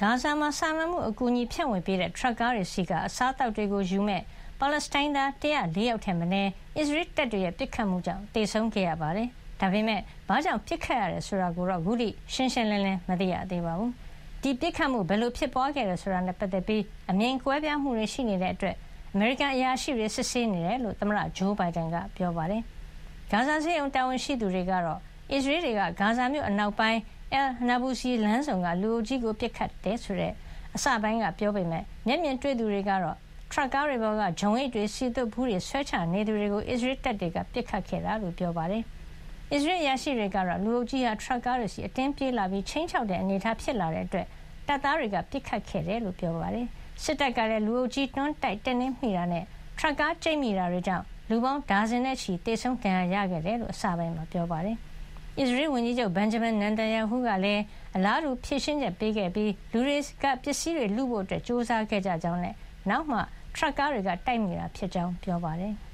ဂါဇာမှာ စာနာမှုအကူအညီဖြန့်ဝေပေးတဲ့ ထရပ်ကားတွေစီက အစားအသောက်တွေကိုယူမဲ့ပါလက်စတိုင်းသား ၁၀၄ ယောက်ထက်မနည်း အစ္စရေးတပ်တွေရဲ့ ပစ်ခတ်မှုကြောင့် သေဆုံးခဲ့ရပါတယ်။ဒါပေမဲ့ဘာကြောင့် ပစ်ခတ်ရတယ်ဆိုတာကိုတော့အခုထိ ရှင်းရှင်းလင်းလင်း မသိရသေးပါဘူး။ဒီပစ်ခတ်မှု ဘယ်လိုဖြစ်ပွါးခဲ့တယ်ဆိုတာနဲ့ ပတ်သက်ပြီး အမြင်ကွဲပြားမှုတွေ ရှိနေတဲ့အတွက်အမေရိကန်အရာရှိတွေ စစ်ဆေးနေတယ်လို့ သမ္မတဂျိုးဘိုင်ဒန်က ပြောပါတယ်။ဂါဇာဆေးရုံတာဝန်ရှိသူတွေကတော့ အစ္စရေးတွေက ဂါဇာမြို့ အနောက်ပိုင်းအယ်နာဘူစီလမ်းဆောင်ကလူအုပ်ကြီးကို ပစ်ခတ်တယ်ဆိုတဲ့ အစပိုင်းက ပြောပေမဲ့မျက်မြင်တွေ့သူတွေကတော့ ထရပ်ကားတွေပေါ်က ဂျုံအိတ်တွေစီတုပ်ဘူးတွေဆွဲချနေသူတွေကို အစ္စရေးတပ်တွေက ပစ်ခတ်ခဲ့တာလို့ ပြောပါတယ်။အစ္စရေးရရှိတွေကတော့ လူအုပ်ကြီးဟာ ထရပ်ကားတွေစီအတင်းပြေးလာပြီးချင်းချောက်တဲ့ အနေအထား ဖြစ်လာတဲ့အတွက်တပ်သားတွေက ပစ်ခတ်ခဲ့တယ်လို့ ပြောပါတယ်။စစ်တပ်ကလည်း လူအုပ်ကြီး တွန်းတိုက် တက်နေမိတာနဲ့ ထရပ်ကားကျိတ်မိတာတွေကြောင့် လူပေါင်း ဒါဇင်နဲ့ချီတေဆုံးဒဏ်ရာရခဲ့တယ်လို့ အစပိုင်းမှာ ပြောပါတယ်။ အစ္စရေးဝန်ကြီးချုပ်ဘန်ဂျမင်နန်တန်ယာဟုကလည်း အလားတူဖြည့်ရှင်းချက်ပေးခဲ့ပြီး လူတွေက ပစ္စည်းတွေလူဖို့အတွက်စ조사ခဲ့ကြကြောင်းနဲ့ နောက်မှ ထရပ်ကားတွေက တိုက်မိတာဖြစ်ကြောင်း ပြောပါတယ်။